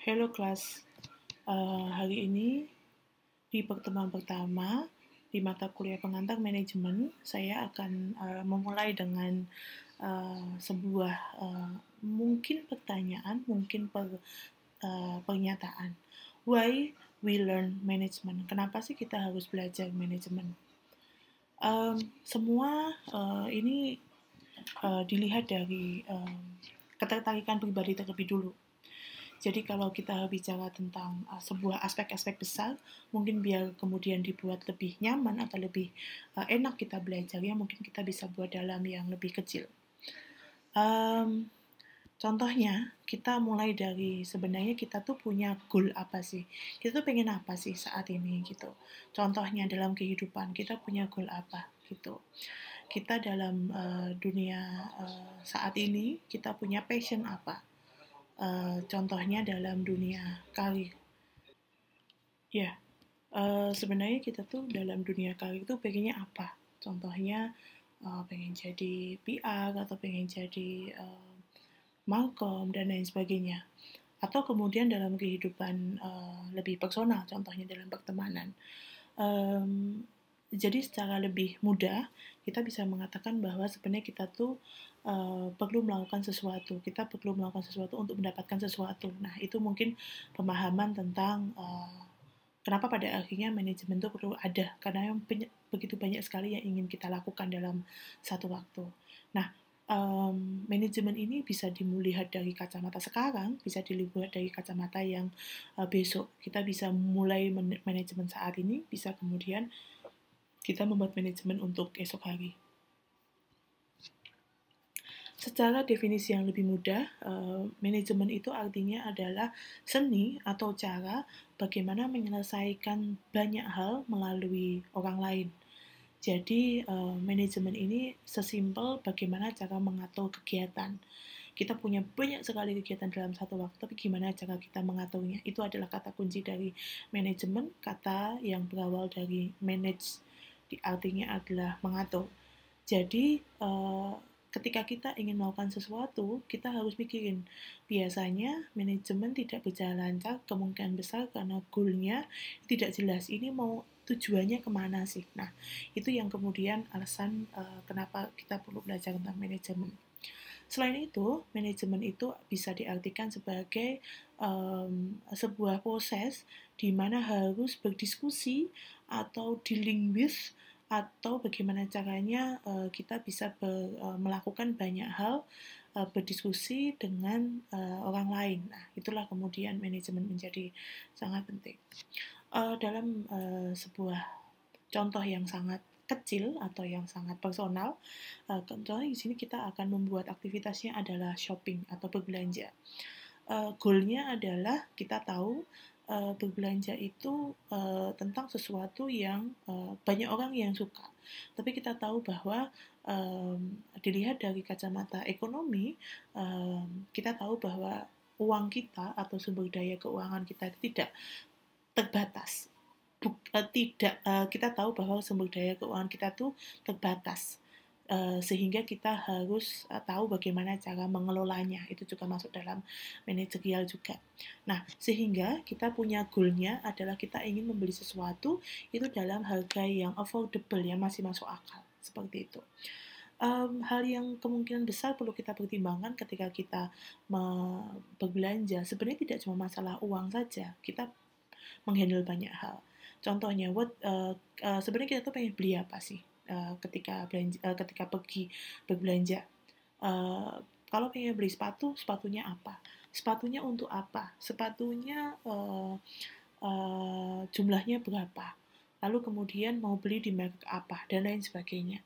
Hello kelas, uh, hari ini di pertemuan pertama di mata kuliah pengantar manajemen, saya akan uh, memulai dengan uh, sebuah uh, mungkin pertanyaan, mungkin per, uh, pernyataan. Why we learn management? Kenapa sih kita harus belajar manajemen? Um, semua uh, ini uh, dilihat dari um, ketertarikan pribadi terlebih dulu jadi kalau kita bicara tentang uh, sebuah aspek-aspek besar, mungkin biar kemudian dibuat lebih nyaman atau lebih uh, enak kita belajar, ya mungkin kita bisa buat dalam yang lebih kecil. Um, contohnya, kita mulai dari sebenarnya kita tuh punya goal apa sih? Kita tuh pengen apa sih saat ini gitu. Contohnya dalam kehidupan kita punya goal apa gitu kita dalam uh, dunia uh, saat ini kita punya passion apa Uh, contohnya dalam dunia karir. Ya, uh, sebenarnya kita tuh dalam dunia karir itu pengennya apa? Contohnya uh, pengen jadi PR atau pengen jadi uh, Malcolm dan lain sebagainya. Atau kemudian dalam kehidupan uh, lebih personal, contohnya dalam pertemanan. Um, jadi secara lebih mudah kita bisa mengatakan bahwa sebenarnya kita tuh uh, perlu melakukan sesuatu, kita perlu melakukan sesuatu untuk mendapatkan sesuatu. Nah, itu mungkin pemahaman tentang uh, kenapa pada akhirnya manajemen itu perlu ada, karena yang begitu banyak sekali yang ingin kita lakukan dalam satu waktu. Nah, um, manajemen ini bisa dilihat dari kacamata sekarang, bisa dilihat dari kacamata yang uh, besok. Kita bisa mulai man manajemen saat ini, bisa kemudian kita membuat manajemen untuk esok hari. Secara definisi yang lebih mudah, uh, manajemen itu artinya adalah seni atau cara bagaimana menyelesaikan banyak hal melalui orang lain. Jadi, uh, manajemen ini sesimpel bagaimana cara mengatur kegiatan. Kita punya banyak sekali kegiatan dalam satu waktu, tapi gimana cara kita mengaturnya? Itu adalah kata kunci dari manajemen, kata yang berawal dari manage, artinya adalah mengatur. Jadi, uh, ketika kita ingin melakukan sesuatu, kita harus mikirin. Biasanya manajemen tidak berjalan lancar, kemungkinan besar karena goalnya tidak jelas. Ini mau tujuannya ke mana sih? Nah, itu yang kemudian alasan uh, kenapa kita perlu belajar tentang manajemen. Selain itu, manajemen itu bisa diartikan sebagai um, sebuah proses di mana harus berdiskusi atau dealing with atau bagaimana caranya uh, kita bisa ber, uh, melakukan banyak hal uh, berdiskusi dengan uh, orang lain. Nah, itulah kemudian manajemen menjadi sangat penting. Uh, dalam uh, sebuah contoh yang sangat kecil atau yang sangat personal, uh, contohnya di sini kita akan membuat aktivitasnya adalah shopping atau berbelanja. Uh, goalnya adalah kita tahu uh, berbelanja itu uh, tentang sesuatu yang uh, banyak orang yang suka. Tapi kita tahu bahwa um, dilihat dari kacamata ekonomi, um, kita tahu bahwa uang kita atau sumber daya keuangan kita tidak terbatas. Buk, uh, tidak uh, kita tahu bahwa sumber daya keuangan kita tuh terbatas Eh, sehingga kita harus uh, tahu bagaimana cara mengelolanya. Itu juga masuk dalam manajerial juga. Nah sehingga kita punya goalnya adalah kita ingin membeli sesuatu itu dalam harga yang affordable yang masih masuk akal. Seperti itu. Um, hal yang kemungkinan besar perlu kita pertimbangkan ketika kita berbelanja sebenarnya tidak cuma masalah uang saja. Kita menghandle banyak hal. Contohnya what uh, uh, sebenarnya kita tuh pengen beli apa sih uh, ketika belanja, uh, ketika pergi berbelanja. Uh, kalau pengen beli sepatu, sepatunya apa? Sepatunya untuk apa? Sepatunya uh, uh, jumlahnya berapa? Lalu kemudian mau beli di merek apa dan lain sebagainya.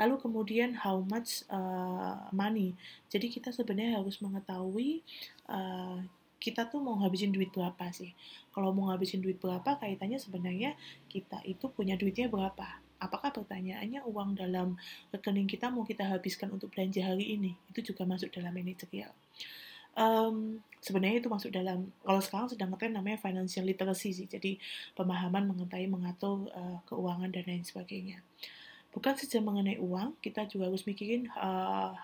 Lalu kemudian how much uh, money. Jadi kita sebenarnya harus mengetahui uh, kita tuh mau ngabisin duit berapa sih? Kalau mau ngabisin duit berapa, kaitannya sebenarnya kita itu punya duitnya berapa apakah pertanyaannya uang dalam rekening kita mau kita habiskan untuk belanja hari ini? Itu juga masuk dalam manajerial um, sebenarnya itu masuk dalam kalau sekarang sedang ngetren namanya financial literacy sih jadi pemahaman mengenai mengatur uh, keuangan dan lain sebagainya. Bukan saja mengenai uang kita juga harus mikirin uh,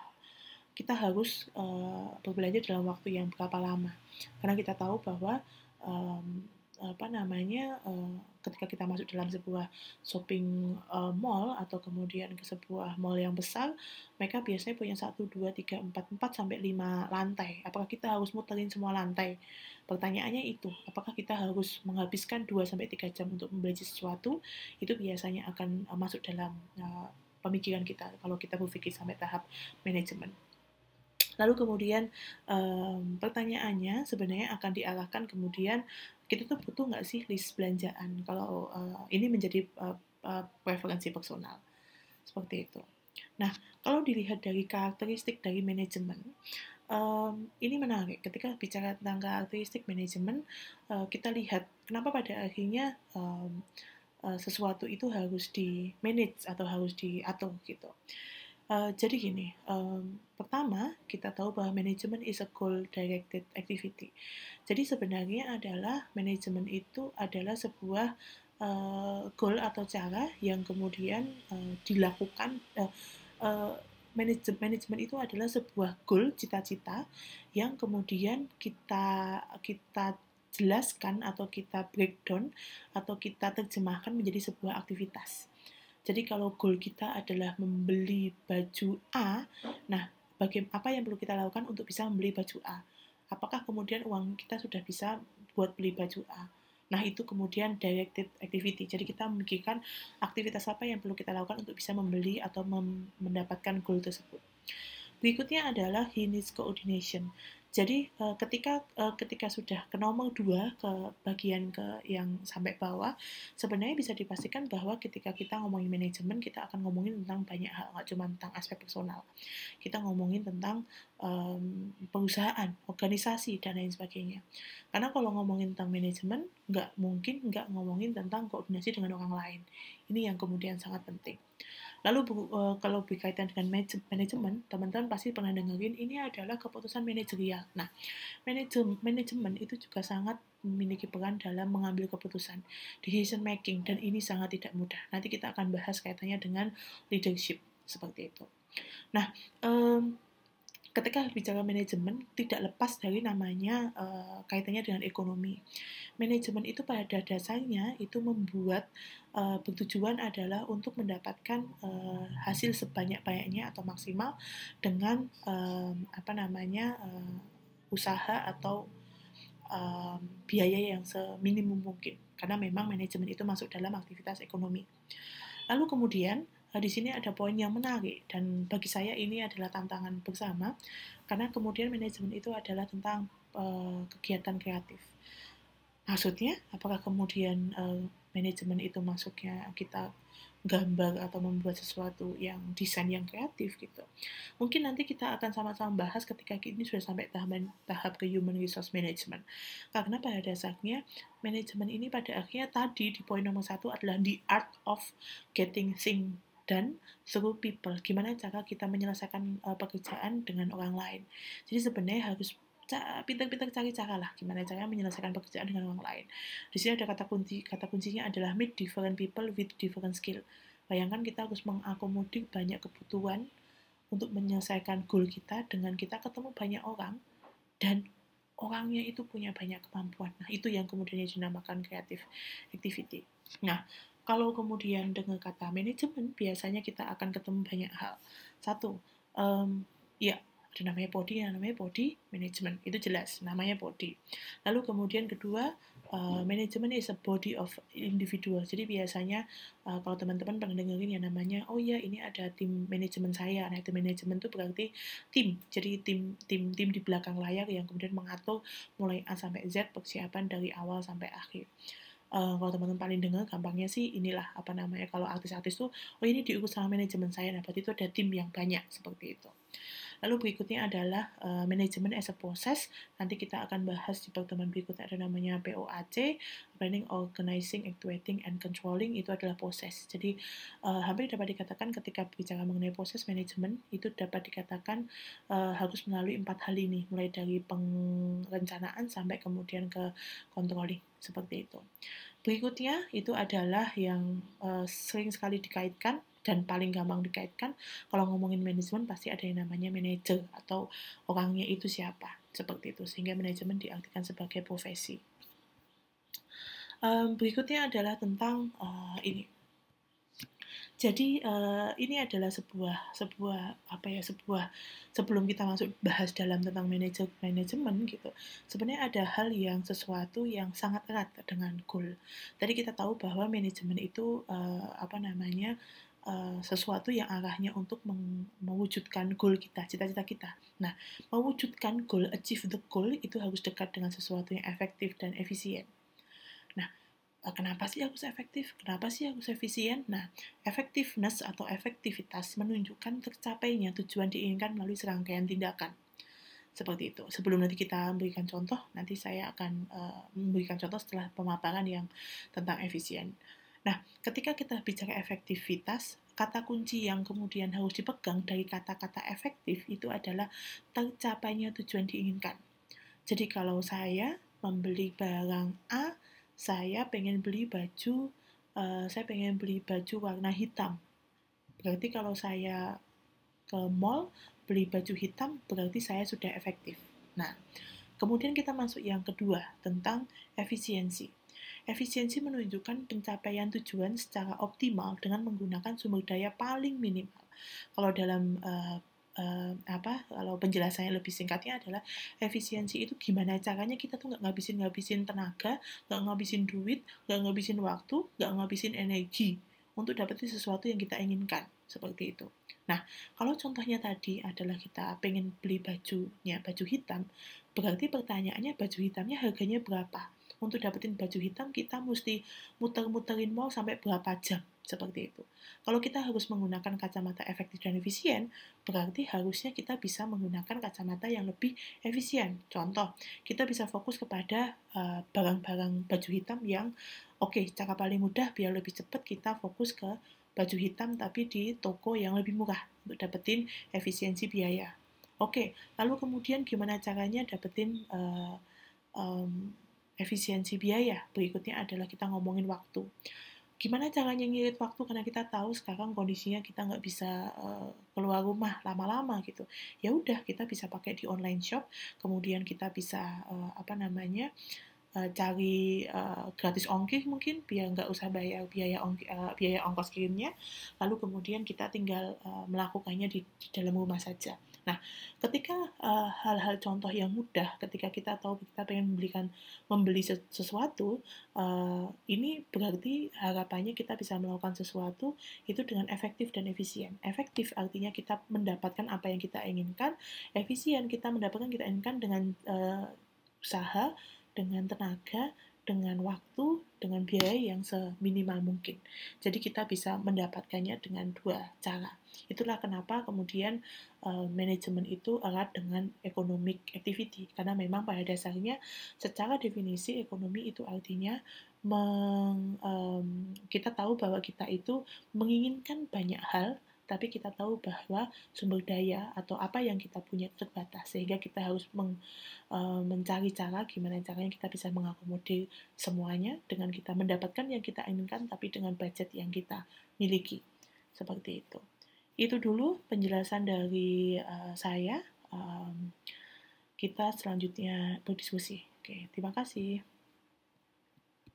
kita harus uh, berbelanja dalam waktu yang berapa lama. Karena kita tahu bahwa um, apa namanya uh, ketika kita masuk dalam sebuah shopping uh, mall atau kemudian ke sebuah mall yang besar mereka biasanya punya satu dua tiga empat empat sampai lima lantai. Apakah kita harus muterin semua lantai? Pertanyaannya itu apakah kita harus menghabiskan 2 sampai tiga jam untuk membeli sesuatu? Itu biasanya akan uh, masuk dalam uh, pemikiran kita kalau kita berpikir sampai tahap manajemen Lalu kemudian um, pertanyaannya sebenarnya akan diarahkan kemudian kita tuh butuh nggak sih list belanjaan kalau uh, ini menjadi uh, uh, preferensi personal seperti itu. Nah kalau dilihat dari karakteristik dari manajemen um, ini menarik ketika bicara tentang karakteristik manajemen uh, kita lihat kenapa pada akhirnya um, uh, sesuatu itu harus di manage atau harus diatur gitu. Uh, jadi gini, um, pertama kita tahu bahwa manajemen is a goal-directed activity. Jadi sebenarnya adalah manajemen itu adalah sebuah uh, goal atau cara yang kemudian uh, dilakukan. Uh, uh, manajemen manajemen itu adalah sebuah goal cita-cita yang kemudian kita kita jelaskan atau kita breakdown atau kita terjemahkan menjadi sebuah aktivitas. Jadi kalau goal kita adalah membeli baju A, nah bagaimana apa yang perlu kita lakukan untuk bisa membeli baju A? Apakah kemudian uang kita sudah bisa buat beli baju A? Nah, itu kemudian directed activity. Jadi kita memikirkan aktivitas apa yang perlu kita lakukan untuk bisa membeli atau mendapatkan goal tersebut. Berikutnya adalah he needs coordination. Jadi uh, ketika uh, ketika sudah ke nomor dua ke bagian ke yang sampai bawah, sebenarnya bisa dipastikan bahwa ketika kita ngomongin manajemen, kita akan ngomongin tentang banyak hal, nggak cuma tentang aspek personal. Kita ngomongin tentang um, perusahaan, organisasi dan lain sebagainya. Karena kalau ngomongin tentang manajemen, nggak mungkin nggak ngomongin tentang koordinasi dengan orang lain. Ini yang kemudian sangat penting. Lalu uh, kalau berkaitan dengan manajemen, teman-teman pasti pernah dengerin ini adalah keputusan manajerial. Nah, manajemen, itu juga sangat memiliki peran dalam mengambil keputusan, decision making, dan ini sangat tidak mudah. Nanti kita akan bahas kaitannya dengan leadership seperti itu. Nah, um, ketika bicara manajemen tidak lepas dari namanya uh, kaitannya dengan ekonomi. Manajemen itu pada dasarnya itu membuat uh, bertujuan adalah untuk mendapatkan uh, hasil sebanyak-banyaknya atau maksimal dengan uh, apa namanya uh, usaha atau uh, biaya yang seminimum mungkin karena memang manajemen itu masuk dalam aktivitas ekonomi. Lalu kemudian di sini ada poin yang menarik dan bagi saya ini adalah tantangan bersama karena kemudian manajemen itu adalah tentang uh, kegiatan kreatif. Maksudnya, apakah kemudian uh, manajemen itu masuknya kita gambar atau membuat sesuatu yang desain yang kreatif gitu. Mungkin nanti kita akan sama-sama bahas ketika ini sudah sampai tahap tahap ke human resource management. Karena pada dasarnya manajemen ini pada akhirnya tadi di poin nomor satu adalah the art of getting things dan seluruh people. Gimana cara kita menyelesaikan uh, pekerjaan dengan orang lain. Jadi sebenarnya harus pintar-pintar cari cara lah gimana cara menyelesaikan pekerjaan dengan orang lain. Di sini ada kata kunci, kata kuncinya adalah meet different people with different skill. Bayangkan kita harus mengakomodir banyak kebutuhan untuk menyelesaikan goal kita dengan kita ketemu banyak orang dan orangnya itu punya banyak kemampuan. Nah, itu yang kemudian dinamakan creative activity. Nah, kalau kemudian dengan kata manajemen, biasanya kita akan ketemu banyak hal. Satu, um, ya ada namanya body, yang namanya body management, itu jelas, namanya body. Lalu kemudian kedua, uh, manajemen is a body of individual. Jadi biasanya uh, kalau teman-teman pernah dengerin yang namanya, oh ya ini ada tim manajemen saya. Nah itu manajemen itu berarti tim. Jadi tim tim tim di belakang layar yang kemudian mengatur mulai A sampai Z persiapan dari awal sampai akhir uh, kalau teman-teman paling dengar gampangnya sih inilah apa namanya kalau artis-artis tuh oh ini diurus sama manajemen saya. Nah itu ada tim yang banyak seperti itu Lalu berikutnya adalah uh, manajemen as a process. Nanti kita akan bahas di pertemuan berikutnya ada namanya POAC, Planning, Organizing, Actuating, and Controlling. Itu adalah proses. Jadi uh, hampir dapat dikatakan ketika bicara mengenai proses manajemen itu dapat dikatakan uh, harus melalui empat hal ini, mulai dari perencanaan sampai kemudian ke controlling seperti itu. Berikutnya itu adalah yang uh, sering sekali dikaitkan dan paling gampang dikaitkan kalau ngomongin manajemen pasti ada yang namanya manajer atau orangnya itu siapa seperti itu sehingga manajemen diartikan sebagai profesi. Um, berikutnya adalah tentang uh, ini. Jadi uh, ini adalah sebuah sebuah apa ya sebuah sebelum kita masuk bahas dalam tentang manajer manajemen gitu. Sebenarnya ada hal yang sesuatu yang sangat erat dengan goal. Tadi kita tahu bahwa manajemen itu uh, apa namanya uh, sesuatu yang arahnya untuk mewujudkan goal kita, cita-cita kita. Nah, mewujudkan goal, achieve the goal itu harus dekat dengan sesuatu yang efektif dan efisien. Uh, kenapa sih harus efektif? Kenapa sih harus efisien? Nah, effectiveness atau efektivitas menunjukkan tercapainya tujuan diinginkan melalui serangkaian tindakan seperti itu. Sebelum nanti kita memberikan contoh, nanti saya akan uh, memberikan contoh setelah pemaparan yang tentang efisien. Nah, ketika kita bicara efektivitas, kata kunci yang kemudian harus dipegang dari kata-kata efektif itu adalah tercapainya tujuan diinginkan. Jadi kalau saya membeli barang A, saya pengen beli baju, uh, saya pengen beli baju warna hitam. Berarti kalau saya ke mall beli baju hitam, berarti saya sudah efektif. Nah, kemudian kita masuk yang kedua tentang efisiensi. Efisiensi menunjukkan pencapaian tujuan secara optimal dengan menggunakan sumber daya paling minimal. Kalau dalam uh, uh, apa kalau penjelasannya lebih singkatnya adalah efisiensi itu gimana caranya kita tuh nggak ngabisin ngabisin tenaga nggak ngabisin duit nggak ngabisin waktu nggak ngabisin energi untuk dapetin sesuatu yang kita inginkan seperti itu. Nah kalau contohnya tadi adalah kita pengen beli bajunya baju hitam berarti pertanyaannya baju hitamnya harganya berapa? Untuk dapetin baju hitam kita mesti muter-muterin mall sampai berapa jam seperti itu. Kalau kita harus menggunakan kacamata efektif dan efisien, berarti harusnya kita bisa menggunakan kacamata yang lebih efisien. Contoh, kita bisa fokus kepada eh, barang-barang uh, baju hitam yang oke, okay, cara paling mudah biar lebih cepat kita fokus ke baju hitam tapi di toko yang lebih murah untuk dapetin efisiensi biaya. Oke, okay, lalu kemudian gimana caranya dapetin uh, um, efisiensi biaya. Berikutnya adalah kita ngomongin waktu. Gimana caranya ngirit waktu karena kita tahu sekarang kondisinya kita nggak bisa uh, keluar rumah lama-lama gitu. Ya udah kita bisa pakai di online shop, kemudian kita bisa uh, apa namanya uh, cari uh, gratis ongkir mungkin biar nggak usah bayar biaya ongkir, uh, biaya ongkos kirimnya. Lalu kemudian kita tinggal uh, melakukannya di, di dalam rumah saja. Nah, ketika eh, hal-hal contoh yang mudah, ketika kita tahu kita pengen membelikan membeli sesuatu, uh, ini berarti harapannya kita bisa melakukan sesuatu itu dengan efektif dan efisien. Efektif artinya kita mendapatkan apa yang kita inginkan, efisien kita mendapatkan kita inginkan dengan uh, usaha, dengan tenaga, dengan waktu, dengan biaya yang seminimal mungkin. Jadi kita bisa mendapatkannya dengan dua cara. Itulah kenapa kemudian uh, manajemen itu erat dengan economic activity karena memang pada dasarnya secara definisi ekonomi itu artinya meng, um, kita tahu bahwa kita itu menginginkan banyak hal tapi kita tahu bahwa sumber daya atau apa yang kita punya terbatas. Sehingga kita harus meng, e, mencari cara gimana caranya kita bisa mengakomodir semuanya dengan kita mendapatkan yang kita inginkan tapi dengan budget yang kita miliki. Seperti itu. Itu dulu penjelasan dari uh, saya. Um, kita selanjutnya berdiskusi. Oke terima kasih